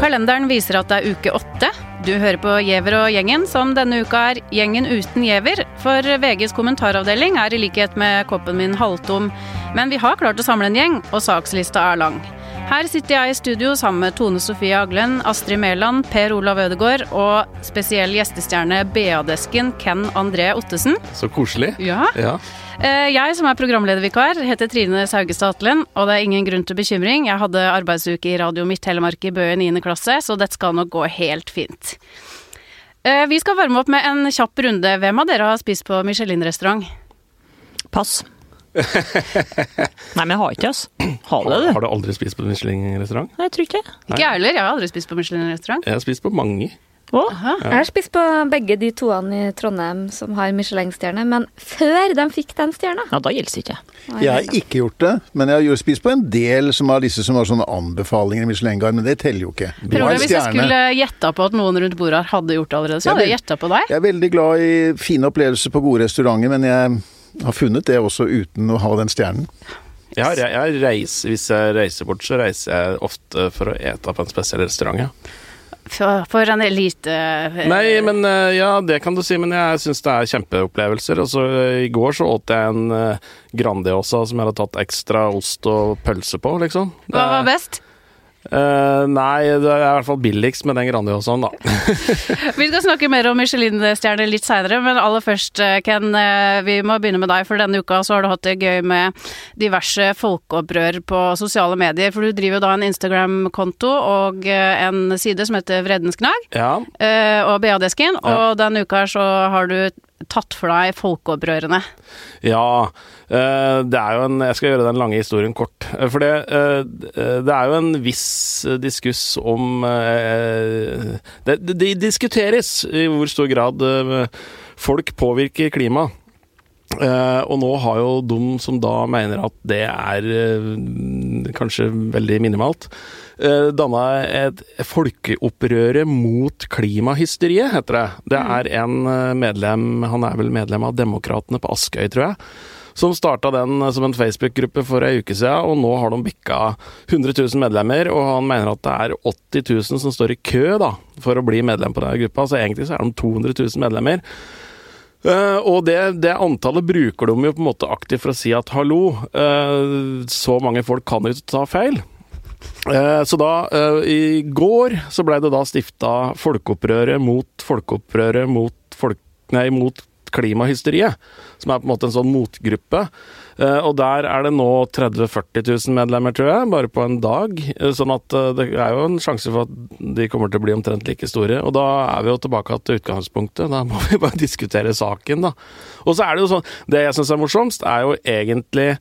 Kalenderen viser at det er uke åtte. Du hører på Giæver og gjengen, som denne uka er Gjengen uten Giæver. For VGs kommentaravdeling er i likhet med koppen min halvtom. Men vi har klart å samle en gjeng, og sakslista er lang. Her sitter jeg i studio sammen med Tone Sofie Aglen, Astrid Mæland, Per Olav Ødegaard og spesiell gjestestjerne BA-desken Ken André Ottesen. Så koselig. Ja. Ja. Eh, Jeg som er programledervikar, heter Trine Saugestad Atlen, og det er ingen grunn til bekymring. Jeg hadde arbeidsuke i Radio Midt-Telemark i Bø i 9. klasse, så dette skal nok gå helt fint. Eh, Vi skal varme opp med en kjapp runde. Hvem av dere har spist på Michelin-restaurant? Pass. Nei, men jeg har ikke, altså. Har du Har du? aldri spist på en Michelin-restaurant? Nei, jeg tror ikke det. Ikke jeg heller, jeg har aldri spist på Michelin-restaurant. Jeg har spist på mange. Ja. Jeg har spist på begge de toene i Trondheim som har Michelin-stjerne, men før de fikk den stjerna. Ja, da gjelder det ikke. Jeg har ikke gjort det, men jeg har spist på en del som har disse som har sånne anbefalinger i Michelin-guide, men det teller jo ikke. En hvis jeg skulle gjetta på at noen rundt bordet her hadde gjort det allerede, så hadde jeg gjetta på deg. Jeg er veldig glad i fine opplevelser på gode restauranter, men jeg har funnet det også uten å ha den stjernen. Jeg har, jeg, jeg reiser, hvis jeg reiser bort, så reiser jeg ofte for å ete på en spesiell restaurant. Ja. For, for en elite Nei, men eh, ja, det kan du si, men jeg syns det er kjempeopplevelser. Og så eh, I går så åt jeg en eh, Grandiosa som jeg hadde tatt ekstra ost og pølse på, liksom. Det Hva var best? Eh, nei, det er i hvert fall billigst med den Grandiosaen, da. Vi skal snakke mer om Michelin-stjerner litt seinere, men aller først, eh, Ken, eh, vi må begynne med deg. For denne uka så har du hatt det gøy med diverse folkeopprør på sosiale medier. For du driver jo da en Instagram-konto og en side som heter Vredensknag Ja, uh, og BA-desken. Ja. Og denne uka så har du tatt for deg folkeopprørene. Ja, eh, det er jo en Jeg skal gjøre den lange historien kort. Eh, For det, eh, det er jo en viss diskuss om det, det diskuteres i hvor stor grad folk påvirker klimaet. Uh, og nå har jo de som da mener at det er uh, kanskje veldig minimalt, uh, danna et folkeopprøret mot klimahysteriet, heter det. Det er en eh, medlem, han er vel medlem av Demokratene på Askøy, tror jeg. Som starta den som en Facebook-gruppe for ei uke siden, og nå har de bikka 100 000 medlemmer. Og han mener at det er 80 000 som står i kø da, for å bli medlem på denne gruppa. Så egentlig så er de 200 000 medlemmer. Eh, og det, det antallet bruker de jo på en måte aktivt for å si at hallo, eh, så mange folk kan ikke ta feil. Eh, så da, eh, i går, så blei det da stifta Folkeopprøret mot Folkeopprøret mot, folk, nei, mot klimahysteriet, som er på en måte en sånn motgruppe. Eh, og der er det nå 30 000-40 000 medlemmer, tror jeg, bare på en dag. Sånn at det er jo en sjanse for at de kommer til å bli omtrent like store. Og da er vi jo tilbake til utgangspunktet. Da må vi bare diskutere saken, da. Og så er det jo sånn Det jeg syns er morsomst, er jo egentlig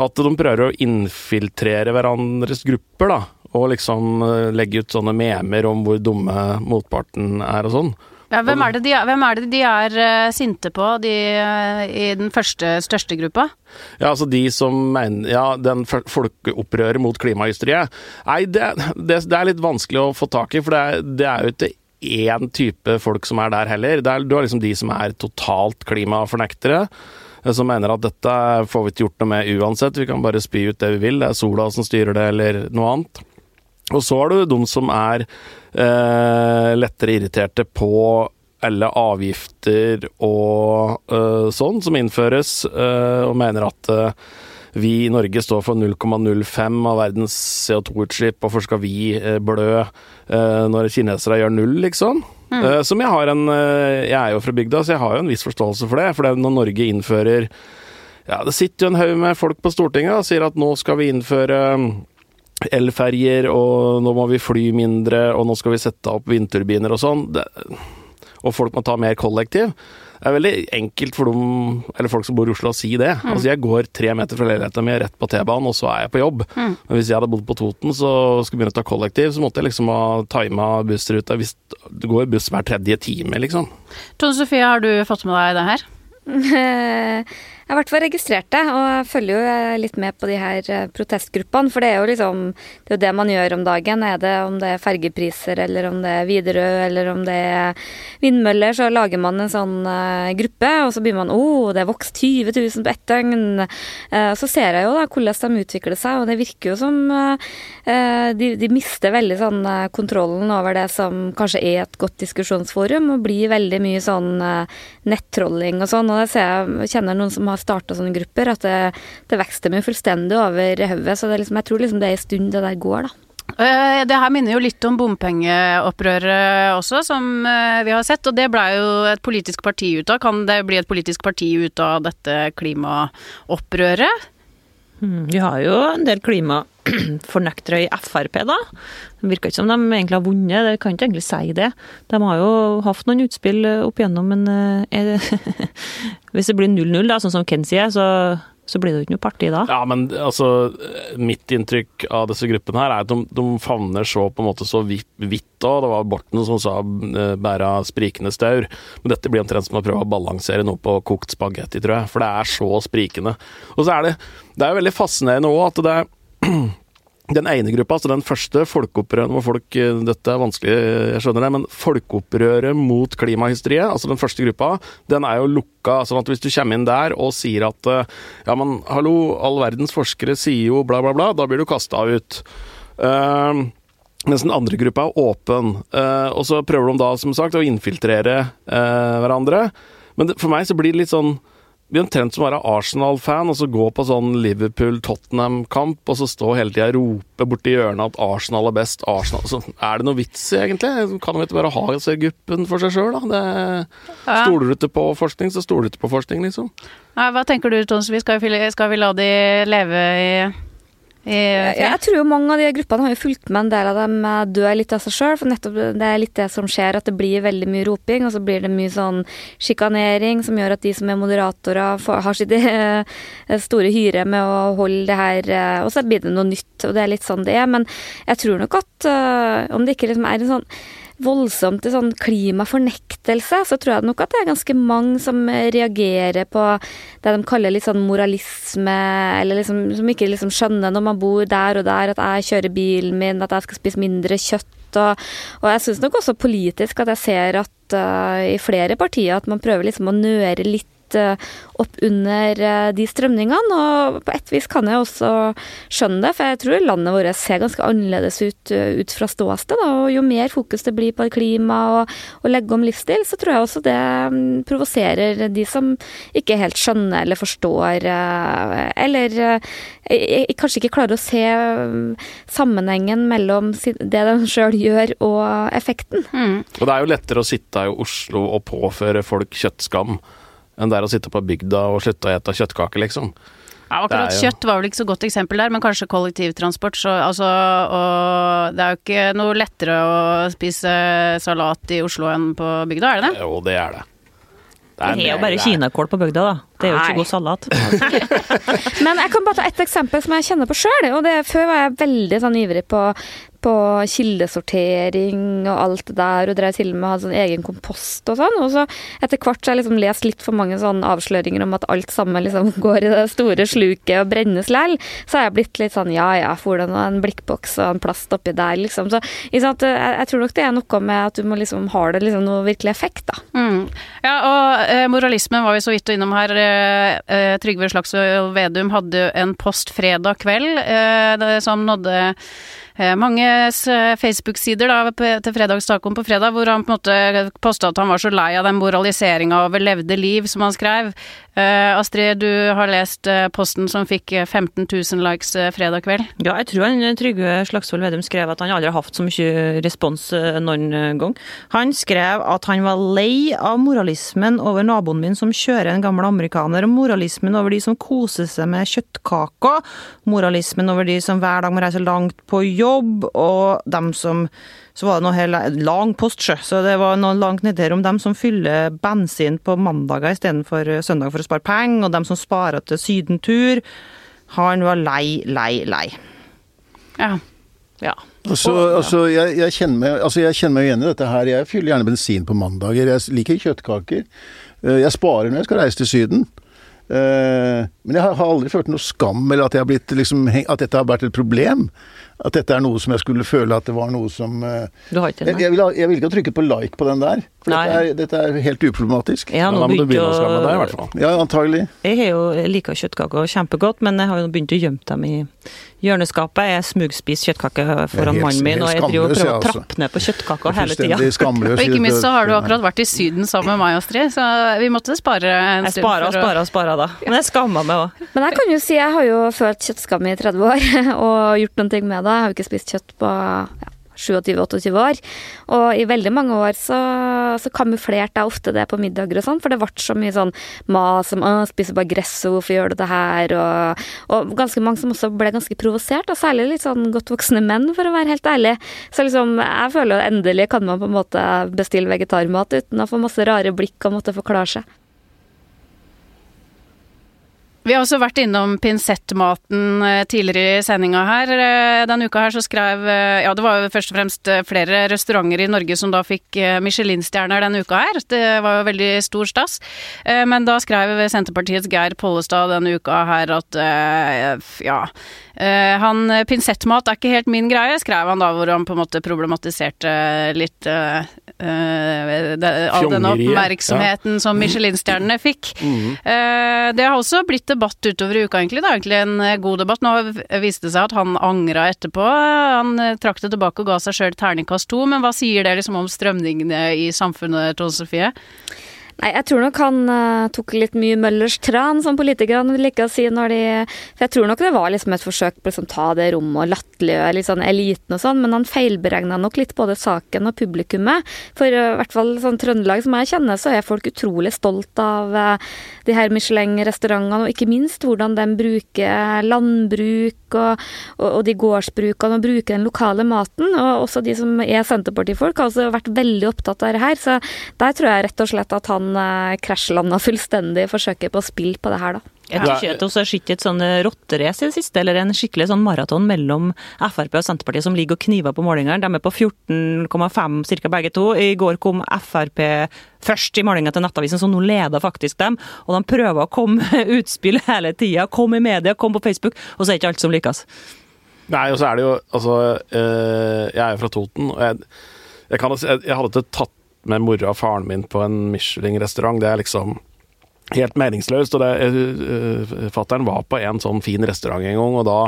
at de prøver å infiltrere hverandres grupper, da. Og liksom eh, legge ut sånne memer om hvor dumme motparten er og sånn. Ja, hvem, er det de, er- det de er eh, sinte på, de eh, i den første, største gruppa? Ja, altså de som mener Ja, den folkeopprøret mot klimahysteriet. Nei, det, det, det er litt vanskelig å få tak i, for det det er jo ikke én type folk som er der heller. Det er, du har liksom de som er totalt klimafornektere. Eh, Som mener at dette får vi ikke gjort noe med uansett, vi kan bare spy ut det vi vil. Det er sola som styrer det, eller noe annet. Og så har du de som er eh, lettere irriterte på alle avgifter og eh, sånn som innføres, eh, og mener at eh, vi i Norge står for 0,05 av verdens CO2-utslipp, hvorfor skal vi blø når kinesere gjør null, liksom? Eh, som jeg har en eh, Jeg er jo fra bygda, så jeg har jo en viss forståelse for det. For det er når Norge innfører Ja, det sitter jo en haug med folk på Stortinget og sier at nå skal vi innføre mm, elferjer, og nå må vi fly mindre, og nå skal vi sette opp vindturbiner og sånn. Og folk må ta mer kollektiv. Det er veldig enkelt for dem, eller folk som bor i Oslo å si det. Altså Jeg går tre meter fra leiligheten min rett på T-banen, og så er jeg på jobb. Men hvis jeg hadde bodd på Toten så skulle begynne å ta kollektiv, så måtte jeg liksom ha tima bussruta hvis det går buss hver tredje time, liksom. Tone Sofie, har du fått med deg det her? Jeg har i hvert fall registrert det, og jeg følger jo eh, litt med på de her eh, protestgruppene. For det er jo liksom det, er jo det man gjør om dagen. Er det om det er fergepriser, eller om det er Widerøe, eller om det er vindmøller, så lager man en sånn uh, gruppe, og så blir man Å, oh, det er vokst 20 000 på ett døgn. Uh, så ser jeg jo da hvordan de utvikler seg, og det virker jo som uh, de, de, mister veldig sånn kontrollen over det som kanskje er et godt diskusjonsforum, og blir veldig mye sånn nettrolling og sånn. Og det ser jeg, kjenner noen som har starta sånne grupper, at det, det vokser dem fullstendig over hodet. Så liksom, jeg tror liksom det er en stund det der går, da. Eh, det her minner jo litt om bompengeopprøret også, som eh, vi har sett. Og det blei jo et politisk parti ut av. Kan det bli et politisk parti ut av dette klimaopprøret? Hmm, vi har jo en del klimafornektere i Frp, da. Det virker ikke som de egentlig har vunnet, det kan ikke egentlig si det. De har jo hatt noen utspill opp igjennom, men det, hvis det blir 0-0, da, sånn som Ken sier, så, så blir det jo ikke noe parti da. Ja, men altså, mitt inntrykk av disse gruppene her er at de, de favner så på en måte så vidt òg. Det var Borten som sa eh, 'bæra sprikende staur'. Men dette blir omtrent som å prøve å balansere noe på kokt spagetti, tror jeg. For det er så sprikende. Og så er det Det er jo veldig fascinerende òg at det er den ene gruppa, altså den første folkeopprøret hvor folk eh, Dette er vanskelig, jeg skjønner det, men folkeopprøret mot klimahysteriet, altså den første gruppa, den er jo lukka. sånn at hvis du kommer inn der og sier at eh, ja, men hallo, all verdens forskere sier jo bla, bla, bla, da blir du kasta ut. Uh, mens den andre gruppa er åpen. Uh, og så prøver de da, som sagt, å infiltrere uh, hverandre. Men det, for meg så blir det litt sånn blir omtrent som å være Arsenal-fan og så gå på sånn Liverpool-Tottenham-kamp og så stå hele tida og rope borti hjørnet at Arsenal er best. Arsenal så Er det noe vits i, egentlig? Kan vi ikke bare ha guppen for seg sjøl, da? Det, stoler du ikke på forskning, så stoler du ikke på forskning, liksom. Ja, hva tenker du, Tonsvi? Skal, skal vi la de leve i jeg, jeg, tror jo mange av de gruppene har jo fulgt med en del av dem eh, dør litt av seg sjøl. For nettopp det er litt det som skjer, at det blir veldig mye roping, og så blir det mye sånn sjikanering som gjør at de som er moderatorer, får, har sitt eh, store hyre med å holde det her eh, Og så blir det noe nytt, og det er litt sånn det er. Men jeg tror nok at om det ikke liksom er en sånn voldsomt til sånn klimafornektelse, så tror jeg nok at det er ganske mange som reagerer på det de kaller litt sånn moralisme, eller liksom, som ikke liksom skjønner når man bor der og der, at jeg kjører bilen min, at jeg skal spise mindre kjøtt. Og, og jeg syns nok også politisk at jeg ser at uh, i flere partier at man prøver liksom å nøre litt Eh, opp under eh, de strømningene. Og på et vis kan jeg også skjønne det, for jeg tror landet vårt ser ganske annerledes ut eh, ut fra ståsted. Og jo mer fokus det blir på klima og, og legge om livsstil, så tror jeg også det mm, provoserer de som ikke helt skjønner eller forstår, eller kanskje ikke klarer å se mm, sammenhengen mellom det de sjøl gjør og effekten. Mm. Og det er jo lettere å sitte i Oslo og påføre folk kjøttskam enn det er å sitte på bygda og slutte å ete kjøttkaker, liksom. Ja, akkurat jo... kjøtt var vel ikke så godt eksempel der, men kanskje kollektivtransport. Så, altså, og det er jo ikke noe lettere å spise salat i Oslo enn på bygda, er det det? Jo, det er det. Det er, det er jo bare kinakål på bygda, da. Det er jo ikke god salat. Men jeg kan bare ta ett eksempel som jeg kjenner på sjøl. Før var jeg veldig sånn ivrig på på kildesortering og alt det der, og drev til og med hadde sånn egen kompost og sånn. Og så etter hvert så har jeg liksom lest litt for mange sånne avsløringer om at alt sammen liksom går i det store sluket og brennes lell. Så har jeg blitt litt sånn ja ja, får du en blikkboks og en plast oppi der, liksom. Så jeg, jeg, tror nok det er noe med at du må liksom ha det liksom noe virkelig effekt, da. Mm. Ja, og eh, moralismen var vi så vidt innom her. Eh, eh Trygve Slagsvold Vedum hadde en post fredag kveld eh, som nådde Eh, mange eh, Facebook-sider til Fredagstacoen på fredag, hvor han på en måte posta at han var så lei av den moraliseringa over levde liv, som han skrev. Uh, Astrid, du har lest uh, posten som fikk 15 000 likes uh, fredag kveld? Ja, jeg tror han, Trygve Slagsvold Vedum skrev at han aldri har hatt så mye respons noen gang. Han skrev at han var lei av moralismen over naboen min som kjører en gammel amerikaner, og moralismen over de som koser seg med kjøttkaker, moralismen over de som hver dag må reise langt på jobb, og dem som så var det noe helt lang postsjø, så det var noe langt nedi her om dem som fyller bensin på mandager istedenfor søndag for å spare penger, og dem som sparer til sydentur. Han var lei, lei, lei. Ja. Ja. Altså, altså, jeg, jeg, kjenner meg, altså, jeg kjenner meg igjen i dette her. Jeg fyller gjerne bensin på mandager. Jeg liker kjøttkaker. Eh, jeg sparer når jeg skal reise til Syden. Uh, men jeg har, har, aldri følt noe skam, eller at, blitt, liksom, at, dette har vært et problem. At dette er noe som jeg skulle føle at det var noe som uh, Du har ikke den? Jeg, jeg, vil, jeg vil ikke ha trykket på like på den der. For dette er, dette er, helt uproblematisk. Ja, nå da må du begynne å skamme deg, i hvert fall. Ja, antagelig. Jeg jo liker kjøttkaker kjempegodt, men jeg har jo begynt å gjemme dem i hjørneskapet. Jeg smugspiser kjøttkake foran mannen min, og jeg driver og prøver å trappe altså. ned på kjøttkaka hele tida. Og ikke minst så har du akkurat vært i Syden sammen med meg, Astrid, så vi måtte spare en stund. Jeg sparer og sparer og sparer da. Men jeg skammer meg òg. Men jeg kan jo si jeg har jo følt kjøttskam i 30 år, og gjort noen ting med det. Jeg har jo ikke spist kjøtt på ja, 27-28 år. Og i veldig mange år så, så kamuflerte jeg ofte det på middager og sånn, for det ble så mye sånn mas om 'Å, spiser bare gress, hvorfor gjør du det her?' Og, og, ganske mange som også ble ganske provosert, og særlig litt sånn godt voksne menn, for å være helt ærlig. Så liksom, jeg føler jo endelig kan man på en måte bestille vegetarmat uten å få masse rare blikk og måtte forklare seg. Vi har også vært innom pinsettmaten eh, tidligere i sendinga her. Eh, denne uka her så skrev eh, Ja, det var jo først og fremst flere restauranter i Norge som da fikk Michelin-stjerner denne uka her. Det var jo veldig stor stas. Men da skrev Senterpartiets Geir Pollestad denne uka her at ja Uh, han, Pinsettmat er ikke helt min greie, skrev han da, hvor han på en måte problematiserte litt uh, uh, all den oppmerksomheten ja. som Michelin-stjernene fikk. Mm. det har også blitt debatt utover i uka, egentlig. Det er egentlig en god debatt. Nå viste det seg at han angra etterpå. Han trakk det tilbake og ga seg sjøl terningkast to, men hva sier det liksom om strømningene i samfunnet, Tone Sofie? Nei, jeg tror nok han uh, tok litt mye Møllers tran, som politikerne liker å si når de For jeg tror nok det var liksom et forsøk på å liksom, ta det rommet og latterliggjøre litt sånn eliten og sånn, men han feilberegna nok litt både saken og publikummet. For uh, i hvert fall sånn Trøndelag som jeg kjenner, så er folk utrolig stolt av uh, de her Michelin-restaurantene, og ikke minst hvordan de bruker landbruk og, og, og de gårdsbrukene og bruker den lokale maten. Og også de som er Senterpartifolk, har også vært veldig opptatt av det her. Så der tror jeg rett og slett at han uh, krasjlanda fullstendig i forsøket på å spille på det her, da. Jeg tror ikke at vi har sett et sånn rotterace i det siste, eller en skikkelig sånn maraton mellom Frp og Senterpartiet som ligger og kniver på målingene. De er på 14,5 ca. begge to. I går kom Frp først i målinga til Nettavisen, så nå leder faktisk dem. Og de prøver å komme med utspill hele tida. Kom i media, kom på Facebook, og så er det ikke alt som lykkes. Nei, og så er det jo Altså, øh, jeg er jo fra Toten, og jeg, jeg, kan, jeg, jeg hadde ikke tatt med mora og faren min på en Michelin-restaurant. Det er liksom helt meningsløst. og det, uh, Fattern var på en sånn fin restaurant en gang, og da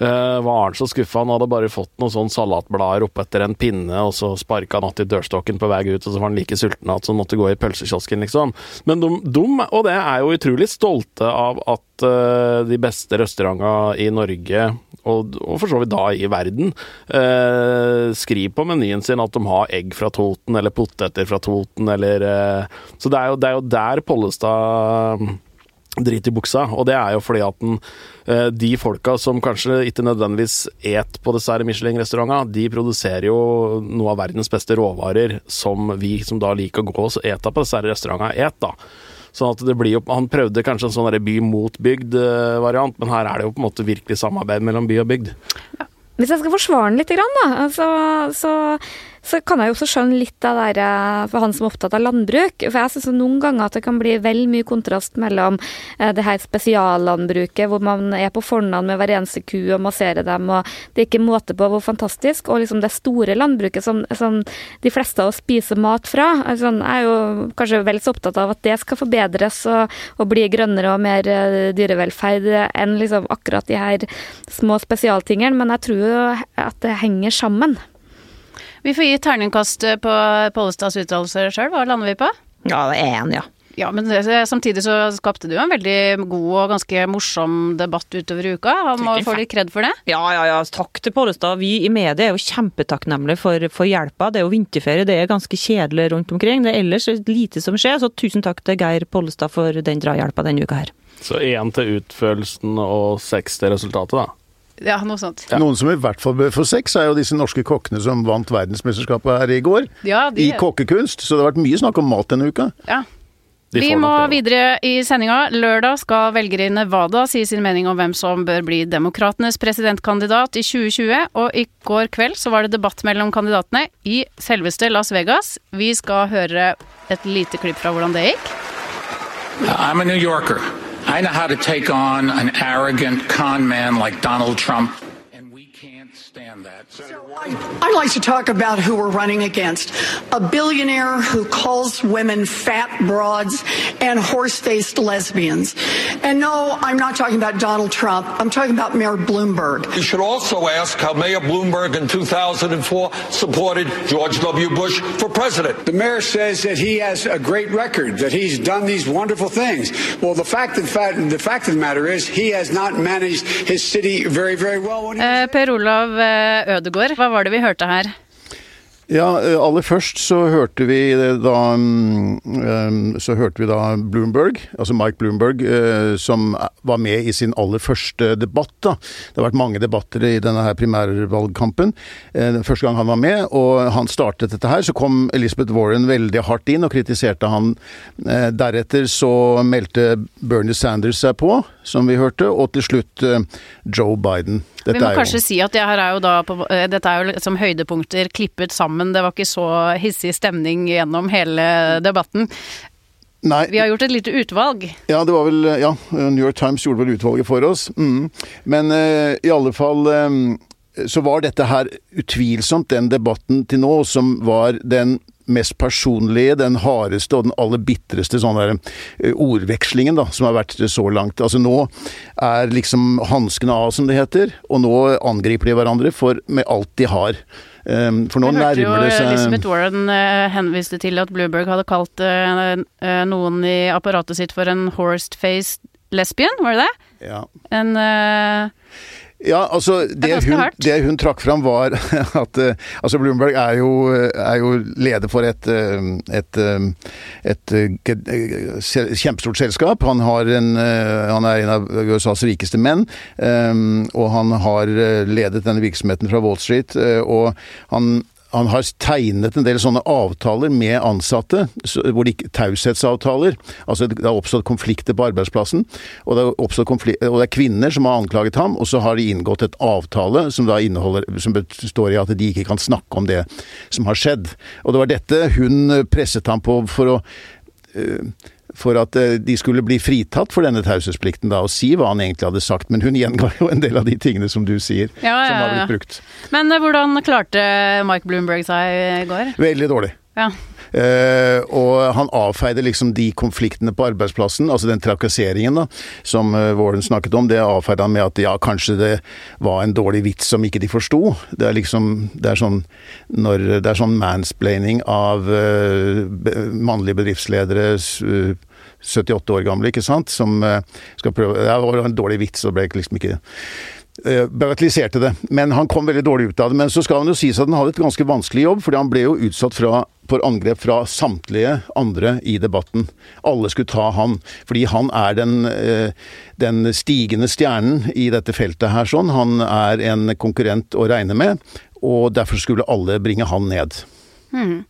uh, var han så skuffa. Han hadde bare fått noen sånn salatblader oppetter en pinne, og så sparka han att i dørstokken på vei ut, og så var han like sulten at han måtte gå i pølsekiosken, liksom. Men de, de, og det er jo utrolig stolte av at uh, de beste restaurantene i Norge og, og, for så vidt da i verden, uh, skriver på menyen sin at de har egg fra Toten, eller poteter fra Toten, eller Så det er, jo, det er, jo, der Pollestad driter i buksa, og det er jo fordi at den, eh, de folka som kanskje ikke nødvendigvis et på disse Michelin-restaurantene, de produserer jo noe av verdens beste råvarer som vi som da liker å gå og ete på disse restaurantene, et, da. Sånn at det blir jo, Han prøvde kanskje en sånn by mot bygd-variant, men her er det jo på en måte virkelig samarbeid mellom by og bygd. Hvis jeg skal forsvare den litt, da, så, så så kan jeg jo også skjønne litt av det for han som er opptatt av landbruk. For jeg syns noen ganger at det kan bli vel mye kontrast mellom eh, det her spesiallandbruket, hvor man er på fornavn med hver eneste ku og masserer dem, og det er ikke måte på hvor fantastisk, og liksom det store landbruket som, som de fleste av oss spiser mat fra. Altså, jeg er jo kanskje vel så opptatt av at det skal forbedres og, og bli grønnere og mer uh, dyrevelferd enn liksom akkurat de her små spesialtingene, men jeg tror jo at det henger sammen. Vi får gi terningkast på Pollestads uttalelser sjøl. Hva lander vi på? Ja, det er én, ja. Ja, men samtidig så skapte du en veldig god og ganske morsom debatt utover uka. Han må få litt kred for det. Ja, ja, ja. Takk til Pollestad. Vi i media er jo kjempetakknemlige for, for, hjelpa. Det er jo vinterferie, det er ganske kjedelig rundt omkring. Det er ellers lite som skjer, så tusen takk til Geir Pollestad for den drahjelpa denne uka her. Så én til utførelsen og seks til resultatet, da? Ja, noe sånt. Ja. Noen som i hvert fall bør få sex, er jo disse norske kokkene som vant verdensmesterskapet her i går. Ja, de... I kokkekunst. Så det har vært mye snakk om mat denne uka. Ja. Vi må videre i sendinga. Lørdag skal velgere i Nevada si sin mening om hvem som bør bli demokratenes presidentkandidat i 2020. Og i går kveld så var det debatt mellom kandidatene i selveste Las Vegas. Vi skal høre et lite klipp fra hvordan det gikk. I'm a New Yorker. I know how to take on an arrogant con man like Donald Trump understand that. So I, would like to talk about who we're running against. A billionaire who calls women fat broads and horse-faced lesbians. And no, I'm not talking about Donald Trump. I'm talking about Mayor Bloomberg. You should also ask how Mayor Bloomberg in 2004 supported George W. Bush for president. The mayor says that he has a great record, that he's done these wonderful things. Well, the fact of the fact, the fact of the matter is he has not managed his city very, very well. Uh, per Olav Ødegård, hva var det vi hørte her? Ja, eh, aller først så hørte vi da mm, eh, Så hørte vi da Bloomberg, altså Mike Bloomberg, eh, som var med i sin aller første debatt. da. Det har vært mange debatter i denne her primærvalgkampen. Første gang han var med, og han startet dette her, så kom Elizabeth Warren veldig hardt inn og kritiserte han. Deretter så meldte Bernie Sanders seg på, som vi hørte, og til slutt Joe Biden. Dette vi må kanskje jo... si at det her er jo da på, dette er jo som høydepunkter klippet sammen. Det var ikke så hissig stemning gjennom hele debatten. Nei. Vi har gjort et lite utvalg. Ja, det var vel Ja, New York Times gjorde vel utvalget for oss. Mm. Men uh, i alle fall um, så var dette her utvilsomt den debatten til nå som var den mest personlige, den hardeste og den aller bitreste sånn der, eh, ordvekslingen da, som har vært så langt. Altså Nå er liksom hanskene av, som det heter, og nå angriper de hverandre for med alt de har. Um, for nå nærmer det seg Elizabeth Warren uh, henviste til at Blueberg hadde kalt uh, uh, noen i apparatet sitt for en horsed-faced lesbian, var det det? Ja. En ja, altså det, hun, det hun, trakk fram var at uh, altså Bloomberg er jo, er jo, leder for et, eh, et, eh, et, et kjempestort selskap. Han, en, han, er en av USAs rikeste menn, og han har ledet denne virksomheten fra Wall Street. og han han har tegnet en del sånne avtaler med ansatte, hvor de taushetsavtaler. Altså det har oppstått konflikter på arbeidsplassen, og det, og det, er kvinner som har anklaget ham, og så har de inngått et avtale som som består i at de ikke kan snakke om det som har skjedd. Og det var dette hun presset ham på for å uh, for at eh, de skulle bli fritatt for denne taushetsplikten, da, og si hva han egentlig hadde sagt. Men hun gjenga jo en del av de tingene som du sier, ja, ja, som har blitt brukt. Men eh, hvordan klarte Mike Bloomberg seg i går? Veldig dårlig. Ja. Uh, og han avfeide liksom de konfliktene på arbeidsplassen, altså den trakasseringen da, som uh, Warren snakket om, det avfeide han med at ja, kanskje det var en dårlig vits som ikke de forsto. Det er liksom Det er sånn når Det er sånn mansplaining av uh, mannlige bedriftsledere 78 år gamle, ikke sant, som skal prøve Det var en dårlig vits, og ble liksom ikke bagatelliserte det, men han kom veldig dårlig ut av det. Men så skal han jo sies at han hadde et ganske vanskelig jobb, fordi han ble jo utsatt fra, for angrep fra samtlige andre i debatten. Alle skulle ta han, fordi han er den, eh, den stigende stjernen i dette feltet her sånn. Han er en konkurrent å regne med, og derfor skulle alle bringe han ned. Mm.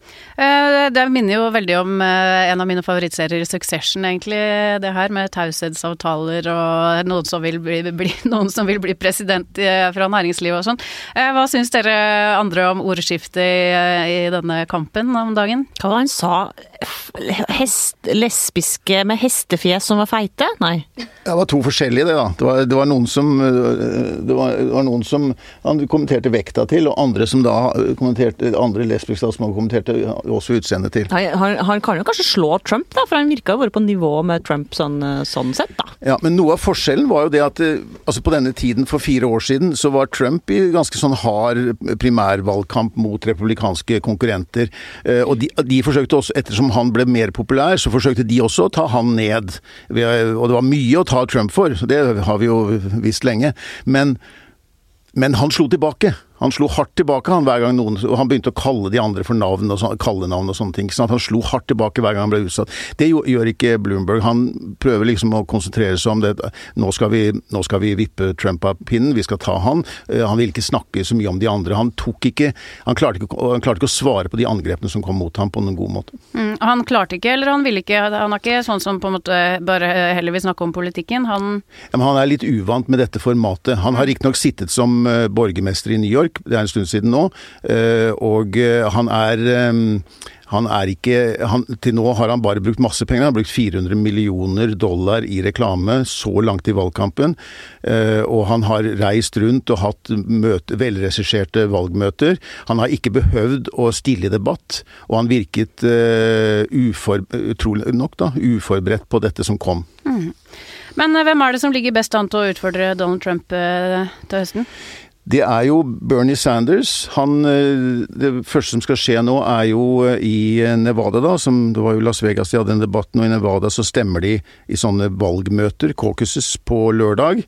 Det minner jo veldig om eh, en av mine favorittserier, Succession, egentlig. Det her med taushetsavtaler og noen som vil bli, bli, noen som vil bli president fra næringslivet og sånn. Hva syns dere andre om ordskiftet i, i denne kampen om dagen? Hva var han sa? Hest, lesbiske med hestefjes som var feite? Nei. Det var to forskjellige, det, da. Det var, det var noen som det var, det var, noen som han kommenterte vekta til, og andre som da kommenterte andre lesbiske som han kommenterte også utseendet til. Han, han, kan jo kanskje slå Trump, da, for han virka å være på nivå med Trump sånn, eh, sånn, sett, da. Ja, men noe av forskjellen var jo det at eh, altså på denne tiden for fire år siden, så var Trump i ganske sånn hard primærvalgkamp mot republikanske konkurrenter. Eh, og de, de forsøkte også, ettersom han ble mer populær, så forsøkte de også å ta han ned. Og det var mye å ta Trump for, det har vi jo visst lenge. Men, men han slo tilbake. Han slo hardt tilbake han hver gang noen Han begynte å kalle de andre for navn og så, kallenavn og sånne ting. sånn Han slo hardt tilbake hver gang han ble utsatt. Det gjør ikke Bloomberg. Han prøver liksom å konsentrere seg om det. Nå skal vi, nå skal vi vippe Trump av pinnen, vi skal ta han. Eh, han vil ikke snakke så mye om de andre. Han tok ikke Han klarte ikke, han klarte ikke å svare på de angrepene som kom mot ham på en god måte. Mm, han klarte ikke, eller han ville ikke? Han er ikke sånn som på en måte bare heller vil snakke om politikken? Han ja, men Han er litt uvant med dette formatet. Han har riktignok sittet som uh, borgermester i New York York, det er en stund siden nå, og han er han er ikke han, Til nå har han bare brukt masse penger. Han har brukt 400 millioner dollar i reklame så langt i valgkampen. Eh, og han har reist rundt og hatt møte, velregisserte valgmøter. Han har ikke behøvd å stille i debatt, og han virket eh, ufor, utrolig nok da, uforberedt på dette som kom. Mm. Men eh, hvem er det som ligger best an til å utfordre Donald Trump eh, til høsten? Det er jo Bernie Sanders. Han, eh, det første som skal skje nå, er jo eh, i Nevada, da. Som, det var jo Las Vegas de hadde den debatten, og i Nevada så stemmer de i sånne valgmøter, caucuses, på lørdag.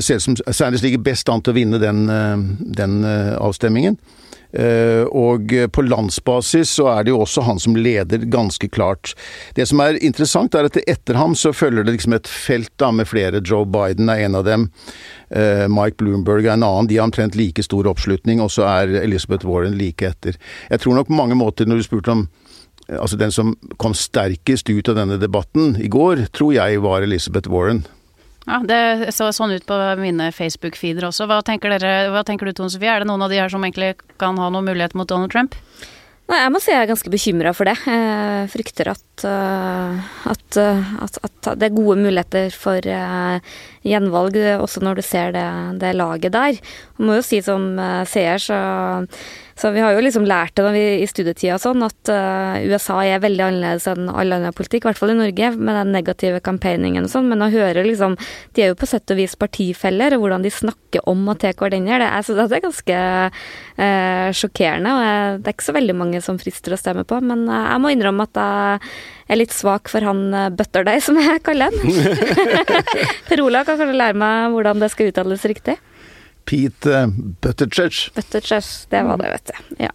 Ser ut som Sanders ligger best an til å vinne den, eh, den avstemmingen. Eh, og på landsbasis så er det jo også han som leder, ganske klart. Det som er interessant, er at etter ham så følger det liksom et felt da med flere. Joe Biden er en av dem. Eh, Mike Bloomberg er en annen. De har omtrent like stor oppslutning. Og så er Elizabeth Warren like etter. Jeg tror nok på mange måter, når du spurte om Altså den som kom sterkest ut av denne debatten i går, tror jeg var Elizabeth Warren. Ja, Det så sånn ut på mine Facebook-feeder også. Hva tenker, dere, hva tenker du Tone Sofie, er det noen av de her som egentlig kan ha noen mulighet mot Donald Trump? Nei, jeg må si jeg er ganske bekymra for det. Jeg frykter at, uh, at, uh, at, at, det er gode muligheter for uh, gjenvalg, også når du ser det, det laget der. Jeg må jo si som seer, så så vi har jo liksom lært det vi, i studietida sånn, at uh, USA er veldig annerledes enn all annen politikk, i hvert fall i Norge, med den negative campaigningen og sånn. Men å høre liksom De er jo på sett og vis partifeller, og hvordan de snakker om og til hverandre, det, jeg synes det er ganske uh, sjokkerende. Og jeg, det er ikke så veldig mange som frister å stemme på, men uh, jeg må innrømme at jeg er litt svak for han Butterdeig, som jeg kaller han. per Olav kan kanskje lære meg hvordan det skal uttales riktig? Pete Buttigieg. Buttigieg, det var det, vet du. Ja.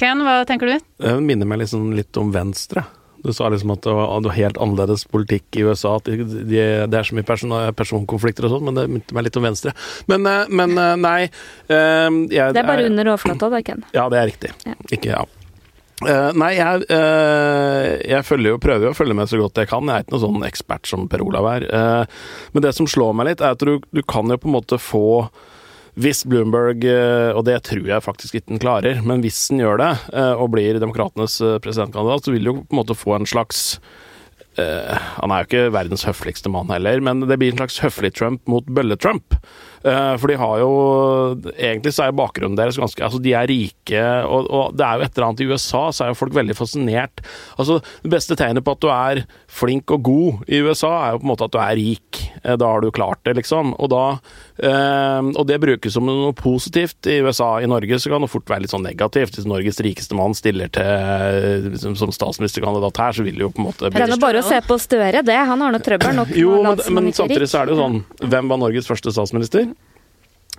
Ken, hva tenker du? Det minner meg liksom litt om Venstre. Du sa liksom at det var helt annerledes politikk i USA, at de, de, det er så mye person, personkonflikter og sånn, men det minner meg litt om Venstre. Men, eh, men eh, nei jeg, Det er bare under overflata, da, Ken. Ja, det er riktig. Ja. Ikke ja. Nei, jeg, jeg følger jo, prøver jo å følge med så godt jeg kan. Jeg er ikke noen sånn ekspert som Per Olav er. Men det som slår meg litt, er at du, du kan jo på en måte få hvis Bloomberg, eh, og det tror jeg faktisk ikke den klarer, men hvis den gjør det, eh, og blir demokratenes eh, presidentkandidat, så vil du jo på en måte få en slags han er jo ikke verdens høfligste mann heller, men det blir en slags høflig Trump mot bølle-Trump. For de har jo Egentlig så er bakgrunnen deres ganske Altså, de er rike, og, og, det er jo et eller annet i USA, så er jo folk veldig fascinert. Altså, det beste tegnet på at du er flink og god i USA, er jo på en måte at du er rik. Da har du klart det, liksom. Og da Og det brukes som noe positivt i USA. I Norge så kan det fort være litt sånn negativt. Hvis Norges rikeste mann stiller til som, som statsministerkandidat her, så vil det jo på en måte bli å se på Støre, det. Han har nå trøbbel nok. jo, men, men samtidig så er det jo sånn Hvem var Norges første statsminister?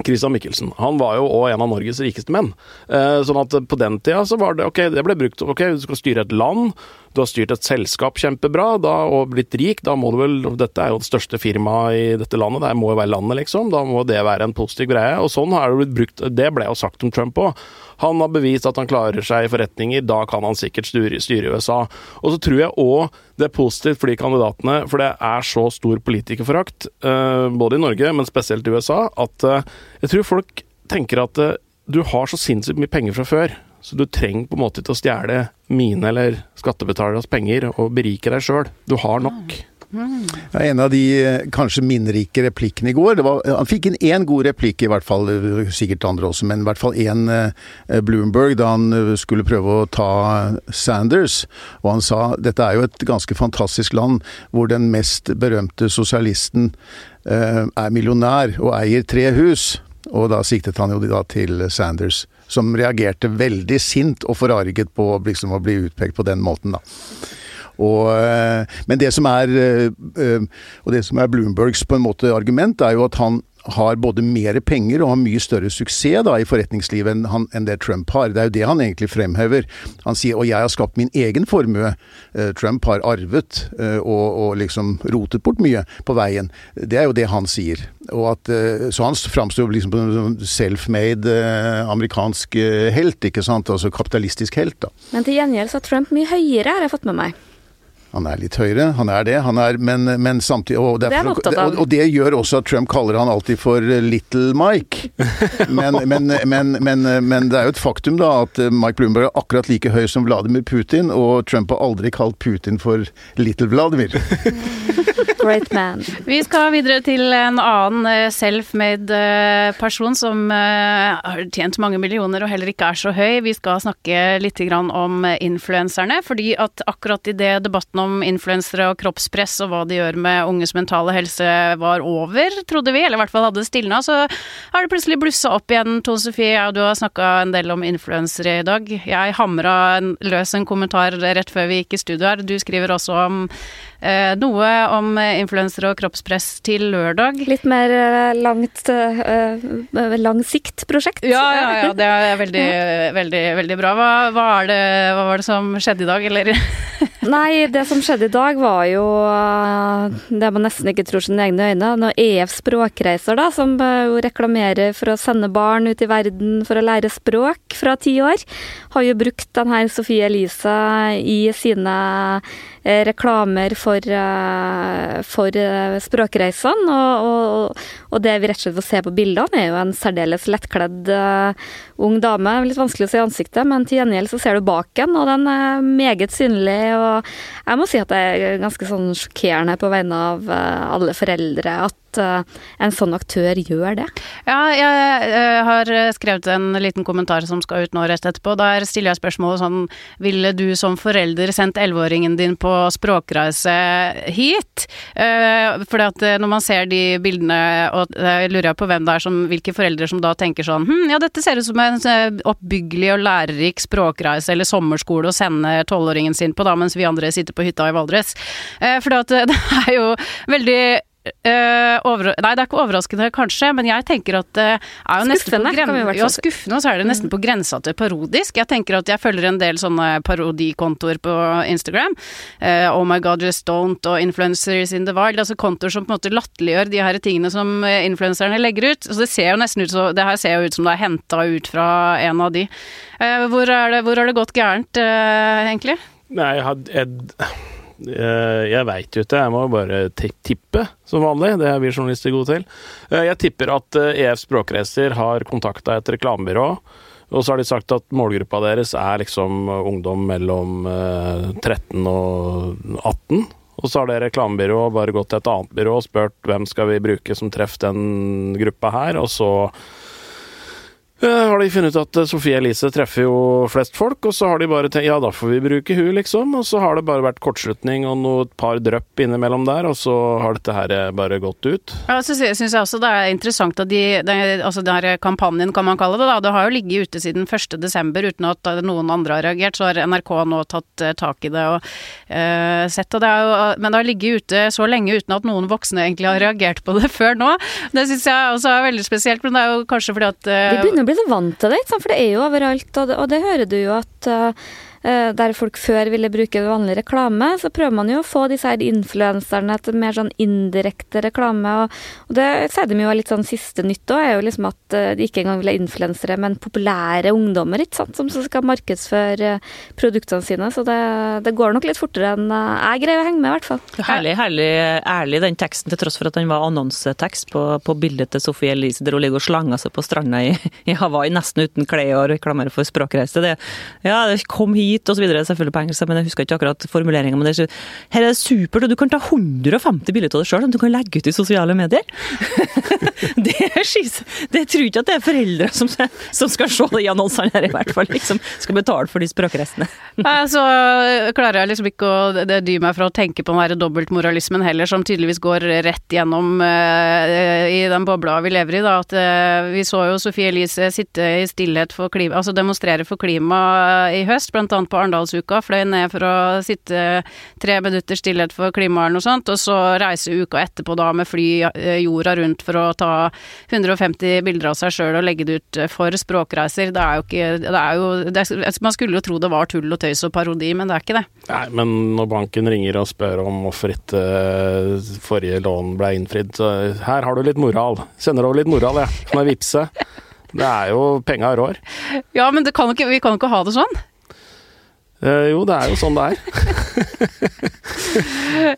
Christian Michelsen. Han var jo òg en av Norges rikeste menn. Eh, sånn at på den tida så var det ok, det ble brukt ok, du skal styre et land, du har styrt et selskap kjempebra da, og blitt rik, da må du vel Dette er jo det største firmaet i dette landet, det må jo være landet, liksom. Da må det være en positiv greie. Og sånn har det blitt brukt. Det ble jo sagt om Trump òg. Han har bevist at han klarer seg i forretninger, da kan han sikkert styre, styre USA. Og så tror jeg òg det er positivt for de kandidatene, for det er så stor politikerforakt, uh, både i Norge, men spesielt i USA, at uh, jeg tror folk tenker at uh, du har så sinnssykt mye penger fra før. Så du trenger på en måte ikke å stjele mine eller skattebetalernes penger og berike deg sjøl. Du har nok. Ja, en av de eh, kanskje minnrike replikkene i går var, Han fikk inn én god replikk, i hvert fall, eh, sikkert andre også, men i hvert fall én eh, Bloomberg da han skulle prøve å ta Sanders. Og han sa dette er jo et ganske fantastisk land hvor den mest berømte sosialisten er millionær og eier tre hus. Og da siktet han jo da til Sanders, som reagerte veldig sint og forarget på liksom, å bli utpekt på den måten, da. Og, eh, men det som er eh, eh, og det som er Bloombergs på en måte argument, er jo at han har både mer penger og har mye større suksess da, i forretningslivet enn, han, enn, det Trump har. Det er jo det han egentlig fremhever. Han sier og jeg har skapt min egen formue. Trump har arvet og, og, liksom rotet bort mye på veien. Det er jo det han sier. At, så han framstår liksom som en self-made amerikansk helt, ikke sant. Altså kapitalistisk helt, da. Men til gjengjeld så er Trump mye høyere, har jeg fått med meg. Han er litt høyere, han er det. Han er, men, men samtidig og, det er, det og, og, det gjør også at Trump kaller han alltid for Little Mike. Men, men, men, det er jo et faktum da at Mike Bloomberg er akkurat like høy som Vladimir Putin, og Trump har aldri kalt Putin for Little Vladimir. Great man. Vi skal videre til en annen eh, self-made eh, person som eh, har tjent mange millioner og heller ikke er så høy. Vi skal snakke litt om influenserne, fordi at akkurat i det debatten om influensere og kroppspress og hva de gjør med unges mentale helse var over, trodde vi, eller i hvert fall hadde stilna, så har det plutselig blussa opp igjen. Tone Sofie, ja, du har snakka en del om influensere i dag. Jeg hamra løs en kommentar rett før vi gikk i studio her. Du skriver også om Eh, noe om influensere og kroppspress til lørdag. Litt mer eh, langt uh, langsikt-prosjekt. Ja, ja, ja, det er veldig, veldig, veldig bra. Hva, hva, det, hva, var det som skjedde i dag, eller? Nei, det som skjedde i dag var jo det man nesten ikke tror sine egne øyne. Når EF Språkreiser, da, som jo reklamerer for å sende barn ut i verden for å lære språk fra ti år, har jo brukt denne Sofie Elise i sine reklamer for for, eh, for eh, språkreisene. Og, og, og, det vi rett og slett får se på bildene, er jo en særdeles lettkledd uh, ung dame. Litt vanskelig å se i ansiktet, men til gjengjeld så ser du baken, og den er meget synlig. Og jeg må si at det er ganske sånn sjokkerende på vegne av alle foreldre at en sånn aktør gjør det? Ja, jeg har skrevet en liten kommentar som skal ut nå rett etterpå. Der stiller jeg spørsmålet sånn Ville du som forelder sendt elleveåringen din på språkreise hit. Uh, fordi at eh, når man ser de bildene, og uh, lurer på hvem det er som, hvilke foreldre som da tenker sånn hm, ja dette ser ut som en oppbyggelig og lærerik språkreise eller sommerskole å sende tolvåringen sin på da, mens vi andre sitter på hytta i Valdres. Eh, for det er jo veldig Uh, over, nei, det er ikke overraskende, kanskje, men jeg tenker at det uh, er jo nesten på gren ja, skuffende, og så er det nesten mm. på grensa til parodisk. Jeg tenker at jeg følger en del sånne parodikontoer på Instagram. Uh, oh my god, just don't, og Influencers in the wild. Altså kontoer som på en måte latterliggjør de her tingene som influenserne legger ut. Så det ser jo nesten ut som Det her ser jo ut som det er henta ut fra en av de. hvor, er det, hvor har det gått gærent, egentlig? Nei, jeg hadde Eh, jeg veit jo ikke, jeg må bare tippe, som vanlig. Det er vi journalister gode til. Eh, jeg tipper at EF eh, e Språkreiser har kontakta et reklamebyrå. Og så har de sagt at målgruppa deres er liksom ungdom mellom 13 og 18. Og så har det reklamebyrået bare gått til et annet byrå og spurt hvem skal vi bruke som treff den gruppa her, og så har de funnet ut at eh, Sofie Elise treffer jo flest folk, og så har de bare tenkt ja, da får vi bruke hun, liksom. Og så har det bare vært kortslutning og noe, et par drypp innimellom der, og så har dette her eh, bare gått ut. Ja, så syns jeg også det er interessant at de, det, altså den kampanjen, kan man kalle det, da. Det har jo ligget ute siden 1.12. uten at noen andre har reagert. Så har NRK nå tatt tak i det og uh, sett. Og det er jo, men det har ligget ute så lenge uten at noen voksne egentlig har reagert på det før nå. Det syns jeg også er veldig spesielt, men det er jo kanskje fordi at uh, blir så vant til det, for det er jo overalt. Og det, og det hører du jo at Eh, der folk før ville bruke vanlig reklame, så prøver man jo å få disse her influenserne til mer sånn indirekte reklame. Og, og det sier de jo er litt sånn siste nytt òg, er jo liksom at eh, de ikke engang vil ha influensere, men populære ungdommer, ikke sant, som skal markedsføre produktene sine. Så det, det, går nok litt fortere enn eh, jeg greier å henge med, i hvert fall. Herlig, herlig ærlig den teksten, til tross for at den var annonsetekst på, på bildet til Sofie Elise der hun ligger og slanger seg på stranda i, i Hawaii nesten uten klær og reklamerer for språkreise. Det, ja, det kom hit hit osv. Selvfølgelig på engelsk, men jeg husker ikke akkurat formuleringa. Men det er, her er det supert, og du kan ta 150 bilder av deg sjøl som du kan legge ut i sosiale medier. det, er skis, det tror ikke at det er foreldre som, som skal se de annonsene her, i hvert fall. Liksom, skal betale for de språkrestene. Nei, så klarer jeg liksom ikke å dy meg fra å tenke på den der dobbeltmoralismen heller, som tydeligvis går rett gjennom uh, i den bobla vi lever i. Da, at uh, Vi så jo Sofie Elise sitte i stillhet for klima, altså demonstrere for klima i høst, blant annet på Arendalsuka. Fløy ned for å sitte tre minutter stillhet for klimaet noe sånt, og så reise uka etterpå da med fly eh, jorda rundt for å ta 150 bilder av seg sjøl og legge det ut eh, for språkreiser. Det er jo ikke det er jo, det er, Man skulle jo tro det var tull og tøys og parodi, men det er ikke det. Nei, men når banken ringer og spør om hvorfor ikke uh, forrige lån ble innfridd, så her har du litt moral. Sender over litt moral, jeg. Ja. Kan jeg vippse? Det er jo penga rår. Ja, men kan ikke, vi kan jo ikke ha det sånn. Uh, jo, det er jo sånn det er.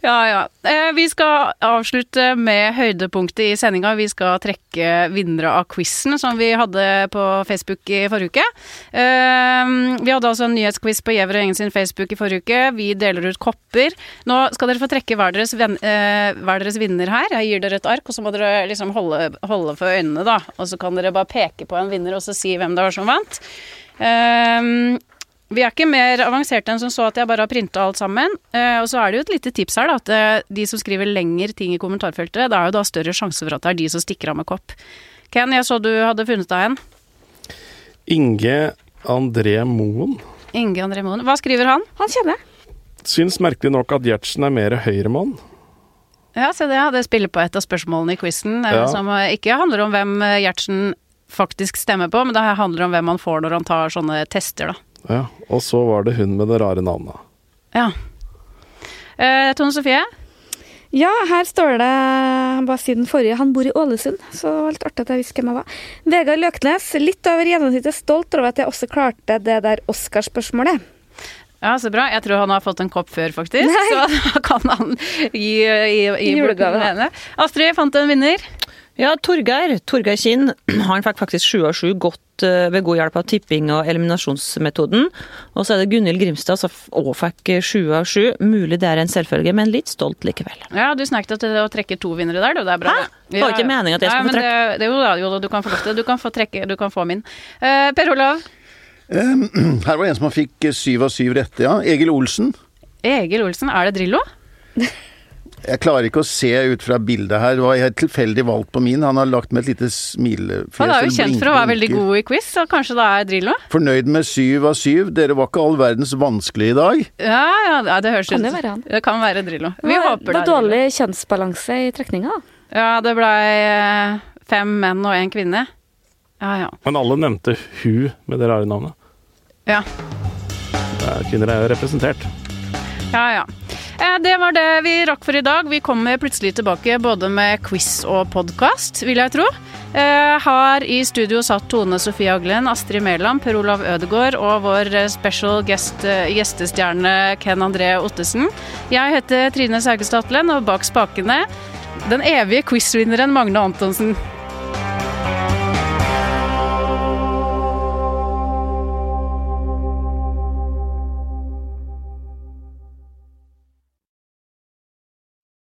ja, ja. Eh, vi skal avslutte med høydepunktet i sendinga. Vi skal trekke vinnere av quizen som vi hadde på Facebook i forrige uke. Eh, vi hadde altså en nyhetsquiz på Gjever og Gjengen sin Facebook i forrige uke. Vi deler ut kopper. Nå skal dere få trekke hver deres, ven, hver deres vinner her. Jeg gir dere et ark, og så må dere liksom holde, holde for øynene, da. Og så kan dere bare peke på en vinner og så si hvem det var som vant. Um, vi er ikke mer avanserte enn som så at jeg bare har printa alt sammen. Uh, og så er det jo et lite tips her, da, at uh, de som skriver lengre ting i kommentarfeltet, det er jo da større sjanse for at det er de som stikker av med kopp. Ken, jeg så du hadde funnet deg en. Inge André Moen. Inge André Moen. Hva skriver han? Han kjenner jeg. Syns merkelig nok at Gjertsen er mer høyremann. Ja, se det. Det spiller på et av spørsmålene i quizen, eh, ja. som ikke handler om hvem Gjertsen faktisk stemmer på, men det handler om hvem han får når han tar sånne tester, da. Ja, og så var det hun med det rare navnet. Ja. Eh, Tone Sofie? Ja, her står det han bare siden forrige. Han bor i Ålesund, så det var litt artig at jeg visste hvem jeg var. Vegard Løknes, litt over gjennomsnittet stolt over at jeg også klarte det der Oscar-spørsmålet. Ja, så bra. Jeg tror han har fått en kopp før, faktisk. Nei. Så da kan han gi, gi, gi julegave. Astrid fant en vinner. Ja, Torgeir Torgeir Kinn han fikk faktisk sju av sju godt eh, ved god hjelp av tipping og eliminasjonsmetoden. Og så er det Gunhild Grimstad som òg fikk sju av sju. Mulig det er en selvfølge, men litt stolt likevel. Ja, du snakket til å trekke to vinnere der, det er bra. Hæ? Det var ikke meningen at jeg skulle få trekke. Det, det, jo jo da, du kan få lov til Du kan få trekke, du kan få min. Uh, per Olav? Um, her var det en som fikk syv av syv rette, ja. Egil Olsen. Egil Olsen, er det Drillo? Jeg klarer ikke å se ut fra bildet her. Det var helt tilfeldig valgt på min. Han har lagt med et lite smilefjes. Han er jo kjent for å være veldig god i quiz, så kanskje det er Drillo? Fornøyd med syv av syv. Dere var ikke all verdens vanskelige i dag. Ja, ja det høres ut Kan det være han? Det kan være Drillo. Vi det håper det er dårlig kjønnsbalanse i trekninga, da. Ja, det blei eh, fem menn og én kvinne. Ja, ja. Men alle nevnte hun med det rare navnet. Ja. Kvinner er jo representert. Ja, ja. Eh, det var det vi rakk for i dag. Vi kommer plutselig tilbake både med quiz og podkast, vil jeg tro. Eh, her i studio satt Tone Sofie Aglen, Astrid Mæland, Per Olav Ødegaard og vår special guest, eh, gjestestjerne Ken André Ottesen. Jeg heter Trine Saugestad og bak spakene den evige quizvinneren Magne Antonsen.